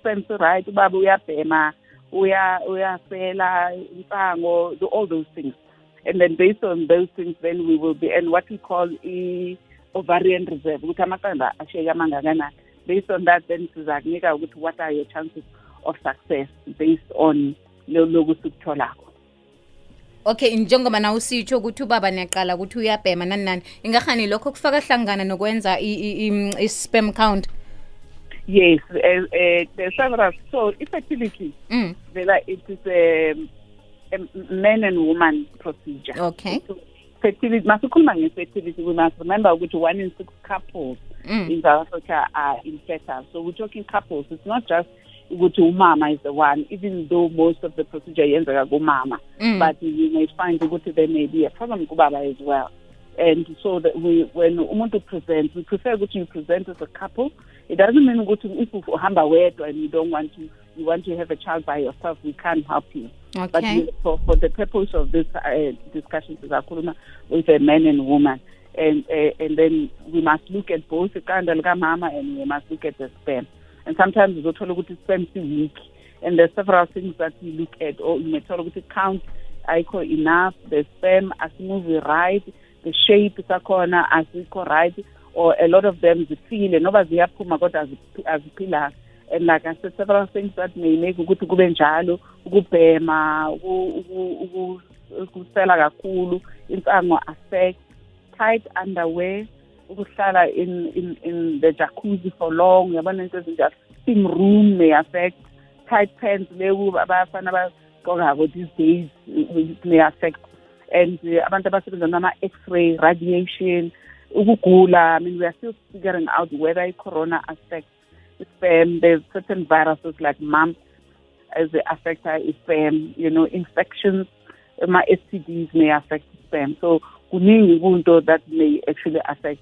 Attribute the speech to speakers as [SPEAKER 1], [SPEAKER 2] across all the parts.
[SPEAKER 1] sperm right ubaba uyabhema uya uyafela insango do all those things. And then based on those things then we will be and what we call i ovarian reserve ukuthi amaqanda ashiyeke amangakanani based on that then sizakunika ukuthi what are your chances of success based on loku sikutholako.
[SPEAKER 2] Okay njengoba na usitsho ukuthi ubaba niyaqala ukuthi uyabhema nani nani ingahani lokho kufaka hlangana nokwenza i-spam count?
[SPEAKER 1] Yes uh, uh, there's several so i-fertility
[SPEAKER 2] mm.
[SPEAKER 1] it is a, a man and woman procedure.
[SPEAKER 2] Okay.
[SPEAKER 1] Fertility masikhuluma nge-fertility we must remember ukuthi one in six couples
[SPEAKER 2] mm.
[SPEAKER 1] in south africa are infertile. So we're talking couples. It's not just ukuthi umama is the one even though most of the procedure ends yenzeka kumama.
[SPEAKER 2] Mm.
[SPEAKER 1] but you may find ukuthi there may be a problem kubaba as well. And so that we when umuntu presents we prefer ukuthi you present as a couple it doesn't mean ukuthi if uhamba wedwa and you don't want to you want to have a child by yourself we can't help you. But
[SPEAKER 2] okay.
[SPEAKER 1] we, for, for the purpose of this uh, discussion sizakhuluma with a man and woman. And uh, and then we must look at both iqanda likamama and we must look at the sperm. And sometimes uzothola ukuthi sperm si-weak and there's several things that we look at or umethola ukuthi count I call enough the sperm asimuvi right the shape sakhona asikho right or a lot of them zifile noba ziyaphuma kodwa azi- aziphilanga. And like I said several things that may make ukuthi kube njalo ukubhema uku- uku- uku- ukusela kakhulu insango affect tight underwear ukuhlala in in in the jacuzzi for long yabona into ezinjalo. Steam room may affect tight pants leku abafana bagqokako these days may affect. And uh, abantu abasebenza nama-x-ray radiation ukugula i mean we are still figuring out whether i-corona affects sperm. There's certain viruses like mumps as they affect sperm you know infections my STDs may affect sperm. So kuningi kunto that may actually affect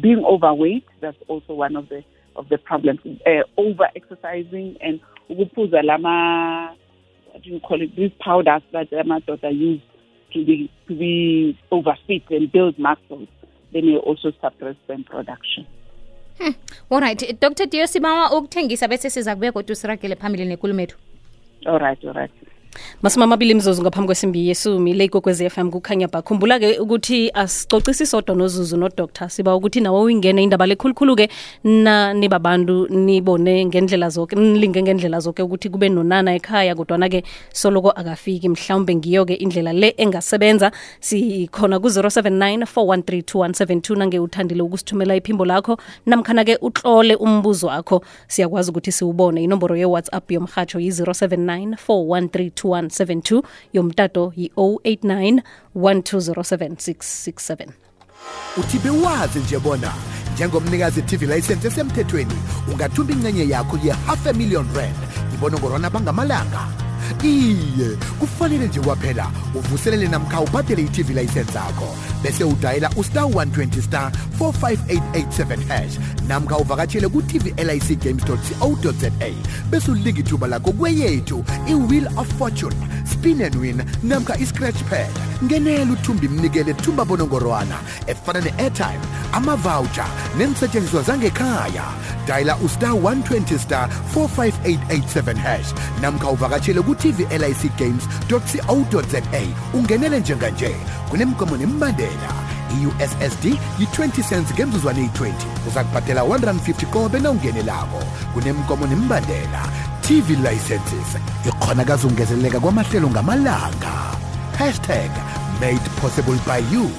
[SPEAKER 1] being overweight that's also one of the of the problems. Uh, over exercising and ukuphuza lama what do you call it these powders that amadoda use to be to be overfit and build muscles they may also suppress them production.
[SPEAKER 2] Hmm. all right. Dr diosibawa ukuthengisa bese siza kubuye kodwa usiragele phambili nenkulumo yethu
[SPEAKER 1] all right. All right
[SPEAKER 3] masumi amabili mzuzu ngaphambi kwesimbi yesumi le ikokwezi FM kukhanya ba khumbula-ke ukuthi asicocisi sodwa nozuzu nodoctor siba ukuthi nawe uyingene indaba lekhulukhulu-ke na nibabantu nibone ngendlela zoke nilinge ngendlela zoke ukuthi kube nonana ekhaya kodwana-ke soloko akafiki. Mhlawumbe ngiyo-ke indlela le engasebenza. Sikhona ku-079 413 nange uthandile ukusithumela iphimbo lakho. Namkhana-ke utlole umbuzo wakho. Siyakwazi ukuthi siwubone. Inomboro ye-whatsapp yomhatsho yi-079 413 2172 yomtato yi-089 1207667
[SPEAKER 4] uthi bewazi nje bona njengomnikazi tv license esemthethweni ungathumba incenye yakho ye-half a million rand ibonongorwana bangamalanga iye kufanele nje kwaphela uvuselele namkha ubhadele i-tv license yakho. Bese udayela ustar 120 star 45887 hash namkha uvakatshele ku-tvlic games co za bese ulinga ithuba lakho kweyethu i-wheel of fortune spin and win namkha i-scratch pad. Ngenela uthumba imnikele thumba bonongorwana efana ne-airtime amavoucher nensetshenziswa zangekhaya. Dayela ustar 120 star 45887 hash. Namkha uvakatshele ku-tvlic games co za ungenele njenganje. Kunemgomo nembandela. I-ussd yi-20 cents ngemzuzwane eyi-20 uza kubhadela 150 kobe nawungenelako. Kunemgomo nembandela. Tv licenses. Ikhonakazi ungezeleleka kwamahlelo ngamalanga. Hashtag made possible by you.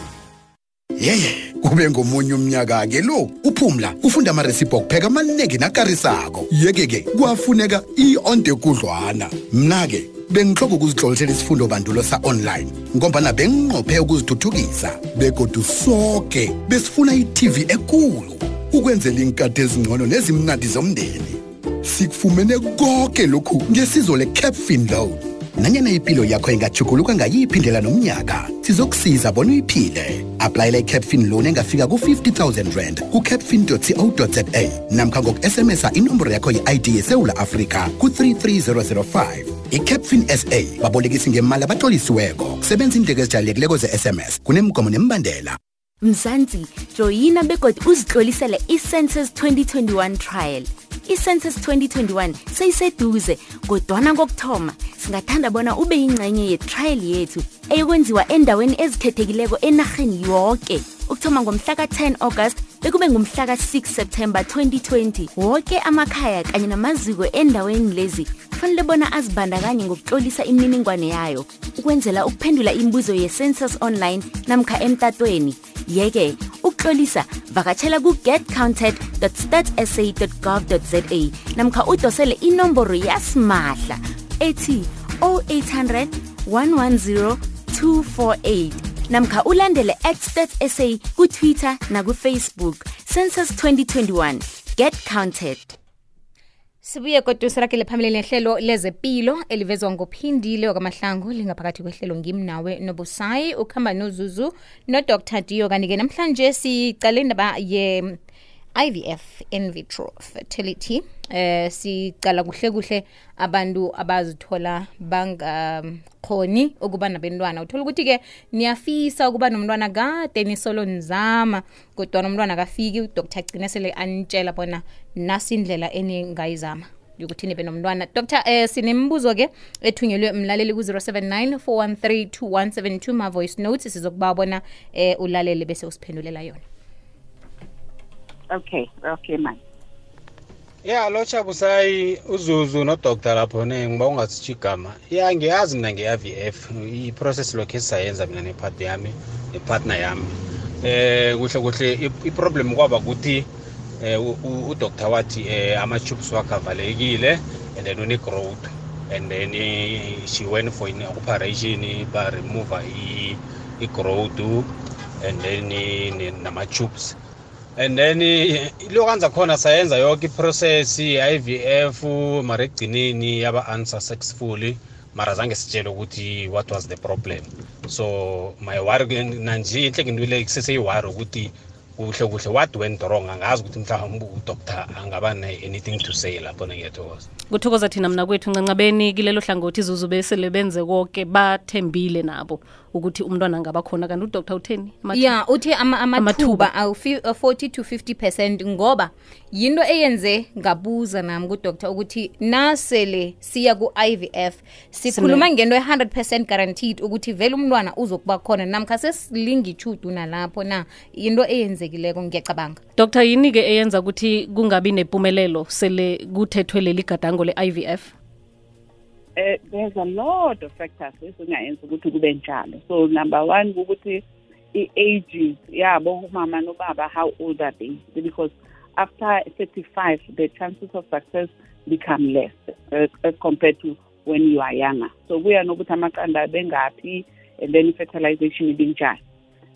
[SPEAKER 5] Yeye kube ngomunye umnyaka-ke lo uphumla ufunda amaresiphi okupheka amaningi nakarisako. Yeke-ke kwafuneka i-onde kudlwana mna-ke bengihloba ukuzihlolisela isifundo bandulo sa-online ngombana benginqophe ukuzithuthukisa begodu soke besifuna i-tv ekulu ukwenzela iinkati ezingcono nezimnandi zomndeni. Sikufumene konke lokhu ngesizo le-capfin loan. Nanyana impilo yakho ingachuguluka ngayiphi indlela nomnyaka sizokusiza bona uyiphile. Aplayela i-capfin loan engafika ku-50 000 rand ku-capfin co za namkha ngoku-smsa inomboro yakho ye-id yesewula afrika ku-33005 i-capfin sa babolekisi ngemali abatlolisiweko. Kusebenza indleko ezijalekileko ze-sms kunemgomo nembandela
[SPEAKER 6] mzansi joyina begodi uzitlolisele i-census 2021 trial. I-census 2021 seyiseduze kodwana kokuthoma singathanda bona ube yingcenye yetrial yethu eyokwenziwa endaweni ezikhethekileko enarheni yoke. Ukuthoma ngomhla ka-10 august bekube ngumhla ka-6 september 2020 woke amakhaya kanye namaziko endaweni lezi kufanele bona azibandakanye ngokutlolisa imininingwane yayo ukwenzela ukuphendula imibuzo ye-census online namkha emtatweni. Yeke ukutlolisa vakatshela ku-getcounted stats gov za namkha udosele inomboro yasimahla ethi 0800 110 248 namkha ulandele at stats sa kutwitter nakufacebook. Census 2021 get counted.
[SPEAKER 2] Sibuye kodwa sirakele phambili nehlelo lezepilo elivezwa ngophindile wakamahlangu lingaphakathi kwehlelo ngimnawe nobusayi ukuhamba nozuzu nodr. Dio. Kanti-ke namhlanje sicale indaba ye IVF in vitro fertility. Eh sicala kuhle kuhle abantu abazithola bangakhoni ukuba nabantwana uthola ukuthi ke niyafisa ukuba nomntwana kade nisolo nizama kodwa nomntwana kafiki udoktar gcine sele anitshela bona nasi indlela eningayizama. Yokuthi nibe nomntwana? Dr eh sinembuzo ke ethunyelwe mlaleli ku-079 413 2172 ma voice notes sizokuba bona eh ulalele bese usiphendulela yona.
[SPEAKER 1] Okay okay man
[SPEAKER 7] ya lo busayi uzuzu nodoktar lapho ne ngiba ungasitsho igama. Ya ngiyazi mina nge-avf i-process lokho esisayenza mina nepart yami nepartner yami. Eh kuhle kuhle iproblem kwaba ukuthi eh udoktar wathi eh ama-tubes wakhe avalekile and then une-growth and then she went for an operation ba-remove i-growth and then nama-tubes and then lokwenza khona sayenza yonke iprocess i-IVF mara ekugcineni yaba unsuccessful mara zange sitshele ukuthi what was the problem. So my worry nanje inhle ngintwile kuseseyiwari ukuthi kuhle kuhle what went wrong angazi ukuthi mhlawumbe udoctor angaba ne-anything to say lapho ngiyathokoza
[SPEAKER 3] kuthokoza thina mna kwethu ncancabeni kilelo hlangothi izuzu besele benze konke bathembile nabo ukuthi umntwana angaba khona kanti udr utheni?
[SPEAKER 2] Ya uthi ama- amathuba awu-40 to 50 percent ngoba yinto eyenze ngabuza nami kudoktor ukuthi nasele siya ku-ivf sikhuluma ngento e-100 percent guaranteed ukuthi vele umntwana uzokuba khona namkha sesilinga ichudu nalapho na. Yinto eyenzekileko ngiyacabanga.
[SPEAKER 3] Dr yini-ke eyenza ukuthi kungabi nempumelelo sele kuthethwe leli gadango le-ivf
[SPEAKER 1] uh, there's a lot of factors ezingayenza ukuthi kube njalo. So number one ukuthi i-ages yabo umama nobaba how old are they? Because after 35 the chances of success become less uh, compared to when you are younger. So kuya nokuthi amaqanda bengaphi and then i-fertilization ibinjani.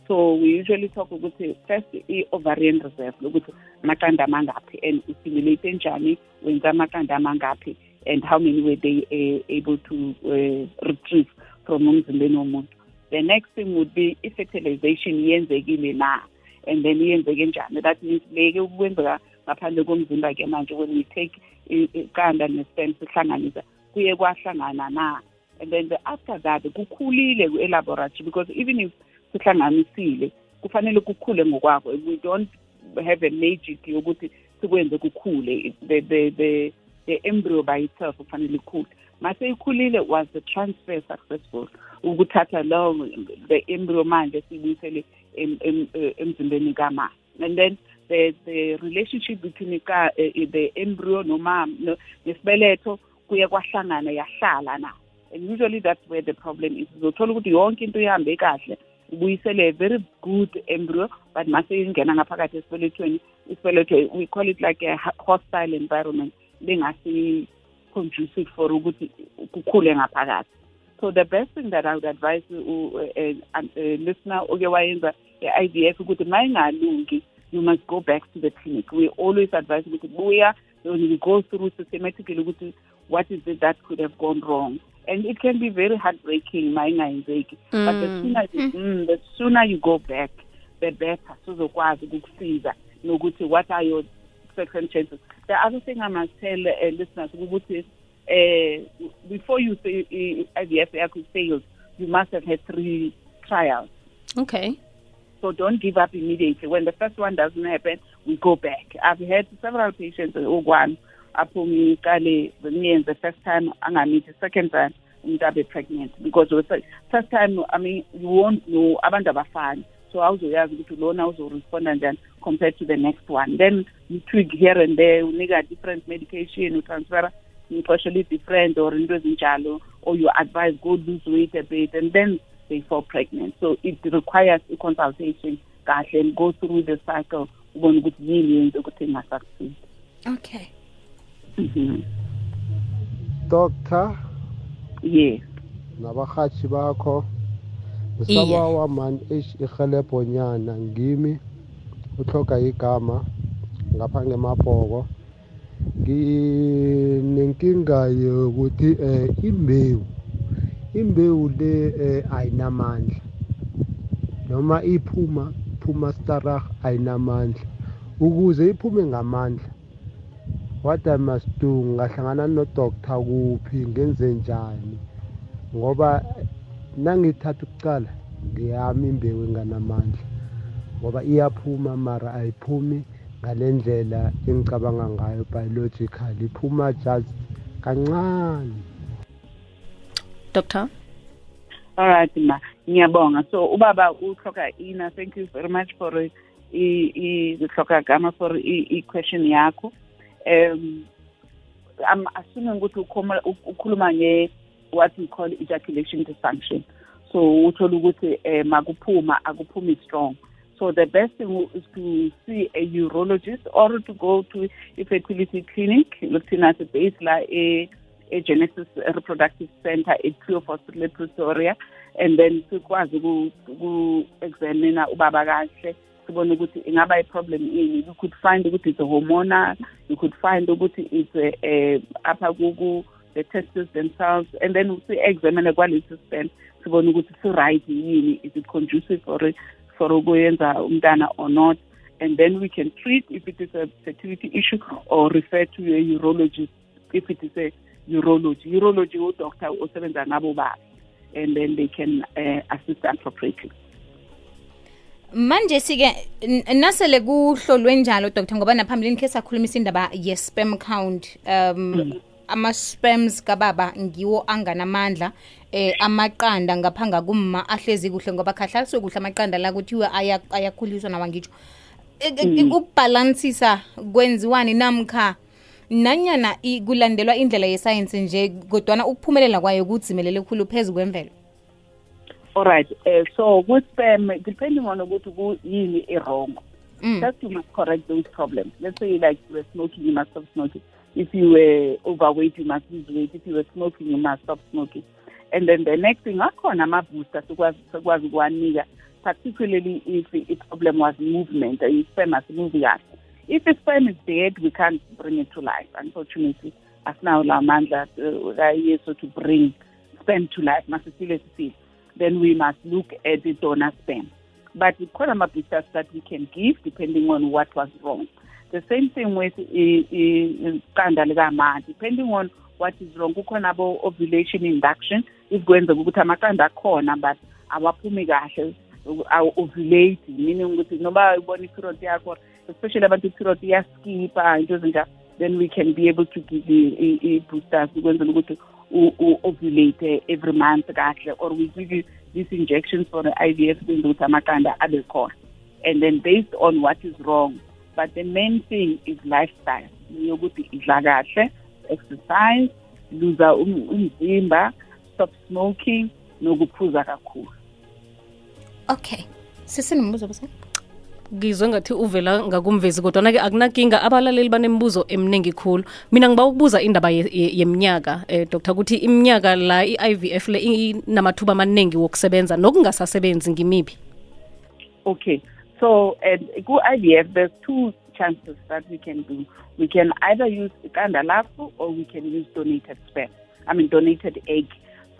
[SPEAKER 1] So we usually talk ukuthi first i-ovarian reserve ukuthi amaqanda amangaphi and ustimulate njani wenza amaqanda amangaphi and how many were they uh, able to uh, retrieve from umzimbeni womuntu. The next thing would be i-fertilization yenzekile na and then yenzeke njani. That means leke ukwenzeka ngaphandle komzimba-ke manje when we take iqanda ne-stem sihlanganisa kuye kwahlangana na. And then the, after that kukhulile ku-elaboratory because even if sihlanganisile kufanele kukhule ngokwakho. We don't have a magic yokuthi sikwenze kukhule. The, the, the, the embryo by itself kufanele ikhule. Mase ikhulile was the transfer successful ukuthatha lawo the embryo manje siyibuyisele emzimbeni kama and then the the relationship between ka, uh, the embryo noma nesibeletho kuye kwahlangana yahlala na. And usually that's where the problem is. Uzothola ukuthi yonke into ihambe kahle ubuyisele a very good embryo but mase ingena ngaphakathi esibelethweni isibeletho we call it like a hostile environment lengasi conducive for ukuthi kukhule ngaphakathi. So the best thing that i would advise a listener oke wayenza i-ivf ukuthi ma ingalungi you must go back to the clinic. We always advise ukuthi buya we go through systematically ukuthi what is it that could have gone wrong. And it can be very heartbreaking ma ingayenzeki mm. but the mm. sooner, you, hmm. mm, the sooner you go back the better. Sizokwazi ukukusiza nokuthi what are your second chances the other thing i must tell uh, listeners ukuthi uh, before you say uh, ivf yakho fails you must have had three trials.
[SPEAKER 3] Okay.
[SPEAKER 1] So don't give up immediately. When the first one doesn't happen we go back. I've had several patients one aphume iqale ngiyenze first time angamithi second time umuntu abe pregnant. Because first time i mean you won't know abantu abafani so awuzoyazi ukuthi lona uzoresponda njani compared to the next one. Then you tweak here and there unika different medication utransfera ngixeshela i-different or into ezinjalo or you advise go lose weight a bit and then they fall pregnant. So it requires i-consultation kahle and go through the cycle ubone ukuthi yini yenze ukuthi ingasucceed.
[SPEAKER 2] Okay.
[SPEAKER 1] Mhm.
[SPEAKER 8] doctor?
[SPEAKER 1] Yes.
[SPEAKER 8] Nabarhatshi bakho?
[SPEAKER 2] Iye.
[SPEAKER 8] Ngisabawa man eish irhelebhonyana ngimi utloga igama ngapha ngemabhoko nginenkinga yokuthi eh imbewu imbewu le eh, ayinamandla. Noma iphuma phuma starach ayinamandla. Ukuze iphume ngamandla what i must do? Ngahlangana nodoktor kuphi? Ngenze njani? Ngoba nangithatha ukucala ngiyami imbewu enganamandla ngoba iyaphuma mara ayiphumi ngale ndlela engicabanga ngayo biological iphuma just kancane.
[SPEAKER 3] Doctor?
[SPEAKER 1] Alright ma ngiyabonga. So ubaba uhloka ina thank you very much for ihloka gama for i- i-question yakho. Um i'm assuming ukuthi ukhuluma- ukhuluma nge what we call ejaculation dysfunction. So uthola ukuthi um makuphuma akuphumi strong. So the best thing is to see a urologist or to go to a fertility clinic lokuthina base la e e-genesis reproductive center e-pure hospital epretoria and then sikwazi uku-examina ubaba kahle sibone ukuthi ingaba i-problem ini. You could find ukuthi it's a hormonal you could find ukuthi it's a, a apha the testes themselves and then si-examine kwalesi span sibone ukuthi si-right yini? Is it conducive for for ukuyenza umntana or not? And then we can treat if it is a fertility issue or refer to a urologist if it is a urology. Urology udoctor osebenza nabo baba and then they can uh, assist appropriately.
[SPEAKER 2] Manje sike nasele kuhlolwe njalo doctor ngoba naphambilini khe sakhulumisa indaba ye-spam count um ama-spams kababa ngiwo anganamandla eh amaqanda ngaphanga kumma ahlezi kuhle ngoba khahlaliswe kuhle amaqanda la kuthiwe aya- ayakhuliswa nawa ngitsho. E- e- ukubhalansisa kwenziwani namkha nanyana kulandelwa indlela yesayensi nje kodwana ukuphumelela kwayo kudzimelele khulu phezu kwemvelo?
[SPEAKER 1] All right uh, so with spam depending on ukuthi kuyini i-wrong.
[SPEAKER 2] Mm.
[SPEAKER 1] first you must correct those problems. Let's say like were smoking you must stop smoking. If you were overweight you must lose weight. If you were smoking you must stop smoking. And then the next thing akhona ama-booster sikwazi ukuwanika particularly if i-problem was movement i-sperm asimuvi kahle. If i-sperm is dead we can't bring it to life. Unfortunately asinawo la mandla uh, kayesu to bring sperm to life masisile sisile. Then we must look at the donor sperm. But khona ama-boosters that we can give depending on what was wrong the same thing with i- i- iqanda likama depending on what is wrong kukhona abo-ovulation induction. If kwenzeka ukuthi amaqanda akhona but awaphumi kahle awu-ovulate meaning ukuthi noba ubona i-period yakho especially abantu i-period iyaskipa into ezinjalo then we can be able to give i- i- i-boosters ukwenzela ukuthi u-ovulate every month kahle or we give you these injections for the IVF kwenza ukuthi amaqanda abe khona. And then based on what is wrong but the main thing is lifestyle. Yokuthi idla kahle exercise luza um- umzimba stop smoking nokuphuza kakhulu.
[SPEAKER 2] Okay. Sesinombuzo bese?
[SPEAKER 3] Ngizwe ngathi uvela ngakumvezi kodwana-ke akunakinga. Abalaleli banembuzo eminingi khulu. Mina ngiba ukubuza indaba ye- ye- yeminyaka eh, dr ukuthi iminyaka la i-i v f le inamathuba amaningi wokusebenza nokungasasebenzi ngimiphi?
[SPEAKER 1] Okay, so and ku-IVF, there's two chances that we can do. We can either use ikanda lakho or we can use donated sperm. I mean donated egg.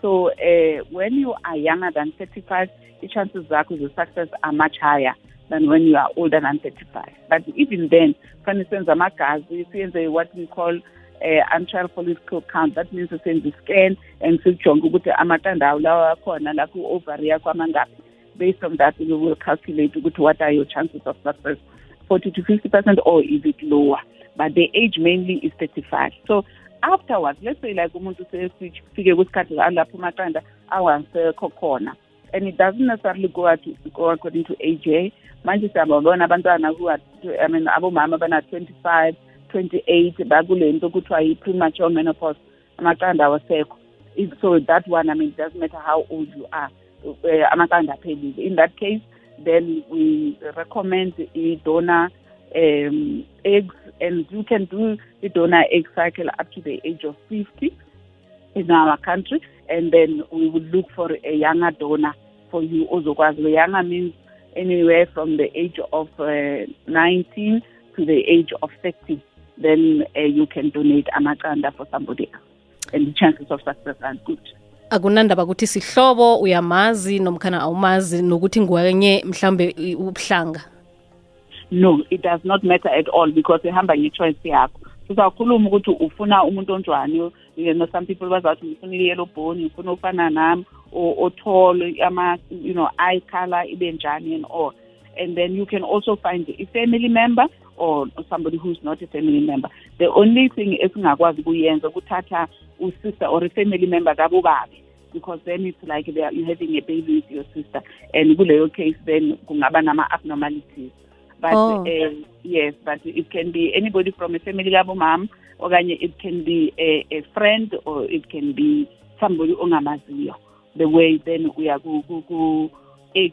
[SPEAKER 1] So uh, when you are younger than 35, the chances the success are much higher than when you are older than 35. But even then, for instance, amagazi, siyenze what we call uh, antral follicle count. That means the senze scan and sijonge ukuthi amaqanda awo lawa akhona la ku-ovary yakho amangaphi based on that, we will calculate what are your chances of success, 40 to 50 percent, or is it lower? but the age mainly is 35 so afterwards let's say like umuntu sesifike kwisikhathi lapho amaqanda awangisekho khona. And it doesn't necessarily go, go according to eh? siyababona abantwana who are i mean abomama bana-25 28 bakule nto kuthiwa yi-premature menopause amaqanda so that one i mean it doesn't matter how old you are amaqanda aphelile. In that case then we recommend i-donor um, eggs and you can do the donor egg cycle up to the age of 50 in our country and then we would look for a younger donor for you. Ozokwazi the younger means anywhere from the age of uh, 19 to the age of 30 then uh, you can donate amaqanda for somebody else. And the chances of success are good
[SPEAKER 3] akunandaba ukuthi sihlobo uyamazi nomkhana awumazi nokuthi ngwenye mhlambe ubuhlanga?
[SPEAKER 1] No it does not matter at all because ihamba nge-choice yakho. Sizakhuluma ukuthi ufuna umuntu onjwani you know some people bazathi ngifuna i-yellow bone ngifuna ufana nami othole ama you know eye color ibe njani and all. And then you can also find a family member or somebody who's not a family member. The only thing esingakwazi ukuyenza ukuthatha usister or a family member kabobabe because then it's like they are, you're having a baby with your sister. And kuleyo case then kungaba nama-abnormalities but
[SPEAKER 3] Oh.
[SPEAKER 1] uh, yes but it can be anybody from a family kabomam okanye it can be a, a friend or it can be somebody ongamaziyo. The way then we are ku, ku, ku egg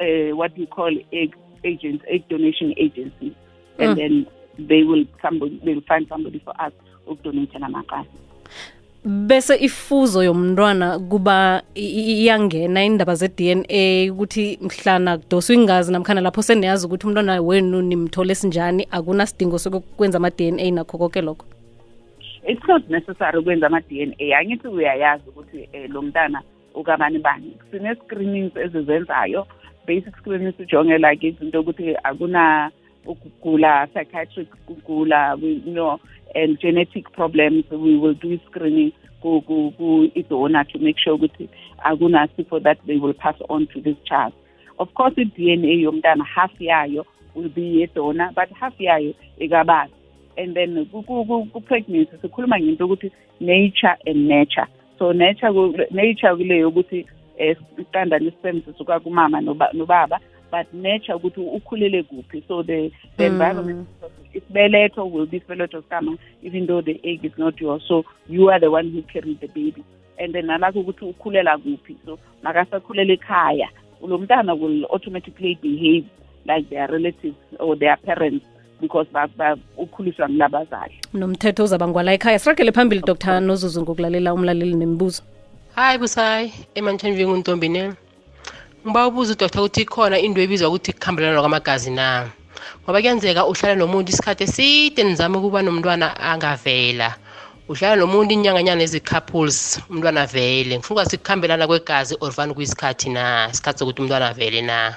[SPEAKER 1] uh, what we call egg agents egg donation agency. And
[SPEAKER 3] Mm.
[SPEAKER 1] then they will somebody they will find somebody for us ukudonate namaqanda
[SPEAKER 3] bese ifuzo yomntwana kuba iyangena indaba ze-dna ukuthi mhlana kudoswa ingazi namkhana lapho seniyazi ukuthi umntwana wenu nimthole sinjani akunasidingo sokwenza ama-dna nakho konke lokho?
[SPEAKER 1] It's not necessary ukwenza ama-dna angithi uyayazi ukuthi um lo mntana ukabani bani. Sine-screenings ezizenzayo. Basic screenings ujonge like izinto ukuthi akuna ukugula psychiatric we- you know and genetic problems we will do screening ku- ku- ku-idona to make sure ukuthi akunasifo that they will pass on to this child. Of course i-dna yomntana half yayo will be yedona but half yayo ikabazi. And then ku- ku- ku- ku-pregnancy sikhuluma ngento ukuthi nature and nurture so nature nature iqanda eh, lesperm sisuka kumama but nature ukuthi ukhulele kuphi. So the, the
[SPEAKER 3] Mm.
[SPEAKER 1] environment isibeletho will be isibeletho sikama even though the egg is not yours. So you are the one who carried the baby. And then nalakho ukuthi ukhulela kuphi. So makasakhulela ekhaya lo mntana will automatically behave like their relatives or their parents because ukhuliswa ngilabazali
[SPEAKER 3] nomthetho uzabangwala ekhaya. Siragele phambili dr. Nozuzu ngokulalela umlaleli nemibuzo
[SPEAKER 9] hayi busayi emantshanjweni untombini ngiba ubuza udoktor ukuthi ikhona into ebizwa ukuthi kuhambelana kwamagazi na? Ngoba kuyenzeka uhlala nomuntu isikhathi eside nizame ukuba nomntwana angavela. Uhlala nomuntu inyanganyana ezi-couples umntwana avele. Ngifuna ukwazi kuhambelana kwegazi or vani kuyisikhathi na? Isikhathi sokuthi umntwana avele na?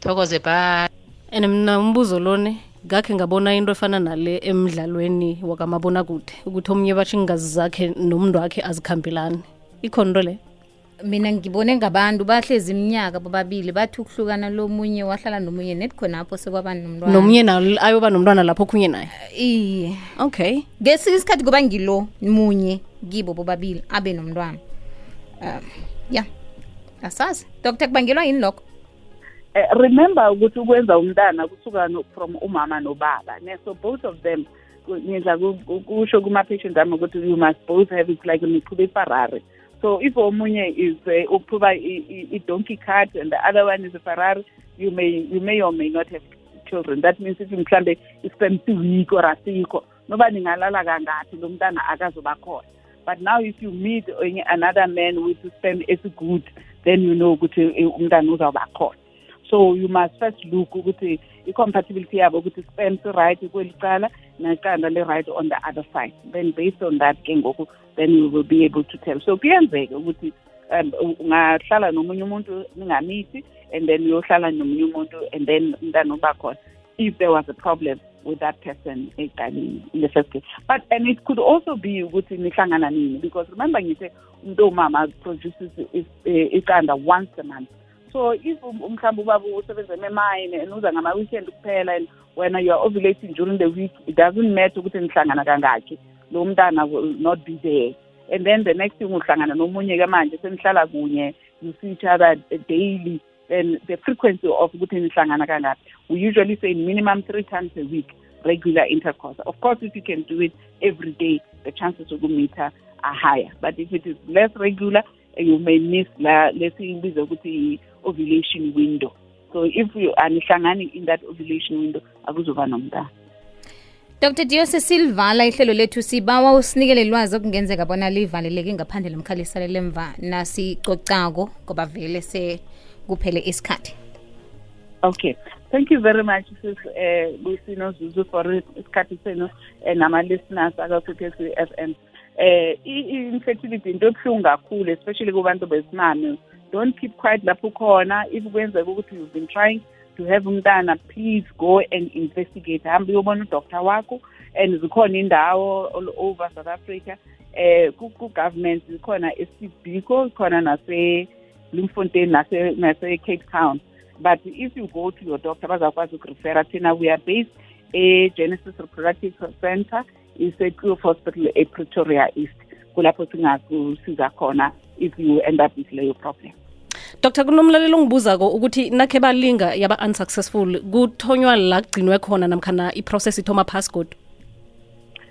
[SPEAKER 9] Thokoze bye.
[SPEAKER 3] And mna umbuzo lone ngakhe ngabona into efana nale emdlalweni wakamabonakude ukuthi omunye batsho iingazi zakhe nomntu wakhe azikhambelani. Ikhona into le?
[SPEAKER 2] Mina ngibone ngabantu bahlezi iminyaka bobabili bathi ukuhlukana lomunye wahlala nomunye net khonapho sekwaba nomntwana.
[SPEAKER 3] Nomunye nayo ayoba nomntwana lapho okhunye naye?
[SPEAKER 2] Iye.
[SPEAKER 3] Okay.
[SPEAKER 2] Ngesinye isikhathi kuba ngilo munye kibo bobabili abe nomntwana. Um ya asazi. Dr kubangelwa yini lokho?
[SPEAKER 1] Eh, remember ukuthi ukwenza umntana kusuka from umama nobaba. Ne so both of them ngidla ku- ku- kusho kuma-patient ami ukuthi you must both have it like niqhuba iferrari so if omunye is uh, uqhuba i- i- i-donkey cart and the other one is a ferrari you may you may or may not have children. That means if mhlambe siweak or asikho noba ningalala kangaphi lo mntana akazoba khona. But now if you meet another man with sperm esigood then you know ukuthi eh, umntana uzawuba khona. So you must first look ukuthi i-compatibility yabo ukuthi sperm si-right kweli cala neqanda li-right on the other side. Then based on that ke ngoku then you will be able to tell. So kuyenzeka ukuthi um ungahlala nomunye umuntu ningamithi and then uyohlala nomunye umuntu and then umntana uba khona. If there was a problem with that person in the first place. But and it could also be ukuthi nihlangana nini because remember ngithe umuntu owumama produces eh, iqanda once a month so if um- mhlawumbe ubaba usebenza ememine and uza ngama-weekend kuphela and wena you are ovulating during the week it doesn't matter ukuthi nihlangana kangakhi lo mntana will not be there. And then the next thing uhlangana nomunye-ke manje senihlala kunye you see each other daily then the frequency of ukuthi nihlangana kangaphi we usually say minimum three times a week regular intercourse. Of course if you can do it every day the chances ukumitha are higher. But if it is less regular you may miss la lesiyibiza ukuthi i-ovulation window so if you anihlangani in that ovulation window akuzoba nomntana
[SPEAKER 2] dr dio sesilivala ihlelo lethu sibawa usinikele lwazi okungenzeka bona livaleleke ngaphandle lomkhalisane lemva nasicocako ngoba vele se kuphele isikhathi
[SPEAKER 1] Okay. Thank you very much, sis eh Lusino Zuzu for isikhathi senu eh, nama-listeners akafukethi FM. Eh i- i- infertility into ebuhlungu kakhulu especially kubantu besimame. Don't keep quiet lapho khona if kwenzeka ukuthi you've been trying to have umntana please go and investigate. Hambe uyobona udoctor wakho and zikhona indawo all over South Africa eh ku ku government zikhona eSibiko khona nase Bloemfontein nase nase Cape Town. But if you go to your doctor bazakwazi ukurefera thina. We are based e-genesis reproductive center ise-cloof hospital epretoria east kulapho singakusiza khona if you end up with leyo problem.
[SPEAKER 3] Dr kunomlalelo ongibuzako ukuthi nakhe balinga yaba unsuccessful kuthonywa la kugcinwe khona namkhana process ithoma phasi godu?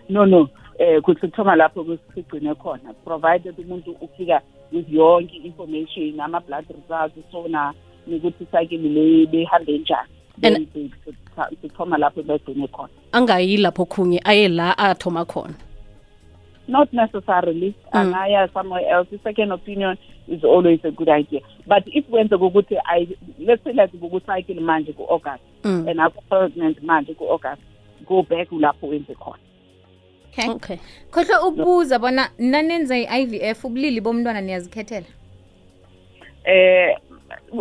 [SPEAKER 1] No no. Eh kuthi kuthoma lapho kusigcine khona provided umuntu ufika with yonke information ama-blood results sona nokuthi nikuthi sakini le behambe njani sithoma lapho begcine khona.
[SPEAKER 3] Angayi lapho khunye aye la athoma khona.
[SPEAKER 1] Not necessarily. Angaya somewhere else. I-second opinion is always a good idea. But if kwenzeka ukuthi I let's say like kucycle manje ku-august
[SPEAKER 3] Mm.
[SPEAKER 1] and aku-pregnant manje ku-august go back lapho wenze khona.
[SPEAKER 2] Okay.
[SPEAKER 3] Okay.
[SPEAKER 2] Khohlwe ukubuza bona nanenza i-ivf ubulili bomntwana niyazikhethela?
[SPEAKER 1] Eh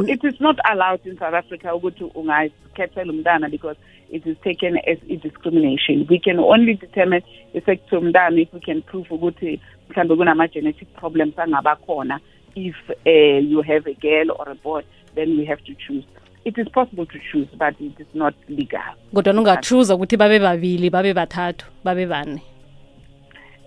[SPEAKER 1] it is not allowed in South Africa ukuthi ungayikhethela umntana because it is taken as a discrimination we can only determine effect umntana if we can prove ukuthi mhlambe kunama genetic problems angaba khona. If uh, you have a girl or a boy then we have to choose. It is possible to choose but it is not legal.
[SPEAKER 3] Kodwa ungachuza ukuthi babe babili babe bathathu babe bane.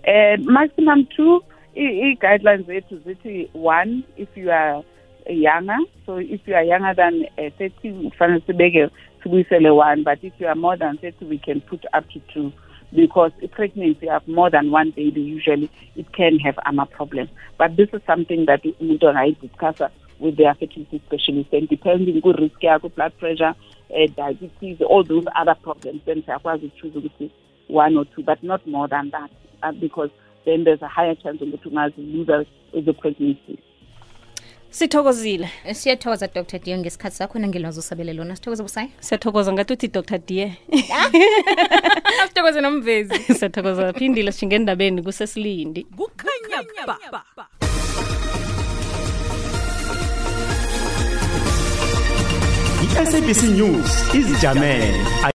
[SPEAKER 1] Uh, maximum two i- i-guidelines zethu zithi one if you are younger so if you are younger than uh, 30 kufanele sibeke sibuyisele one but if you are more than 30 we can put up to two. Because a pregnancy of more than one baby usually it can have ama problems but this is something that umuntu discuss with their fertility specialist. And depending ku-risk yakho blood pressure uh, diabetes all those other problems then ukuchoose ukuthi one or two but not more than that uh, because then there's a higher chance ukuthi ungaziluza the pregnancy
[SPEAKER 3] sithokozile.
[SPEAKER 2] Siyathokoza dr dear ngesikhathi sakho nangelwazi usabele lona. Sithokoze busayi
[SPEAKER 3] siyathokoza. Ngathi uthi dr dear
[SPEAKER 2] sithokoze nomvezi.
[SPEAKER 3] Siyathokoza. Phindile sishinge endabeni kusesilindi.
[SPEAKER 10] Kukhanya ba
[SPEAKER 11] i-sabc news izijamele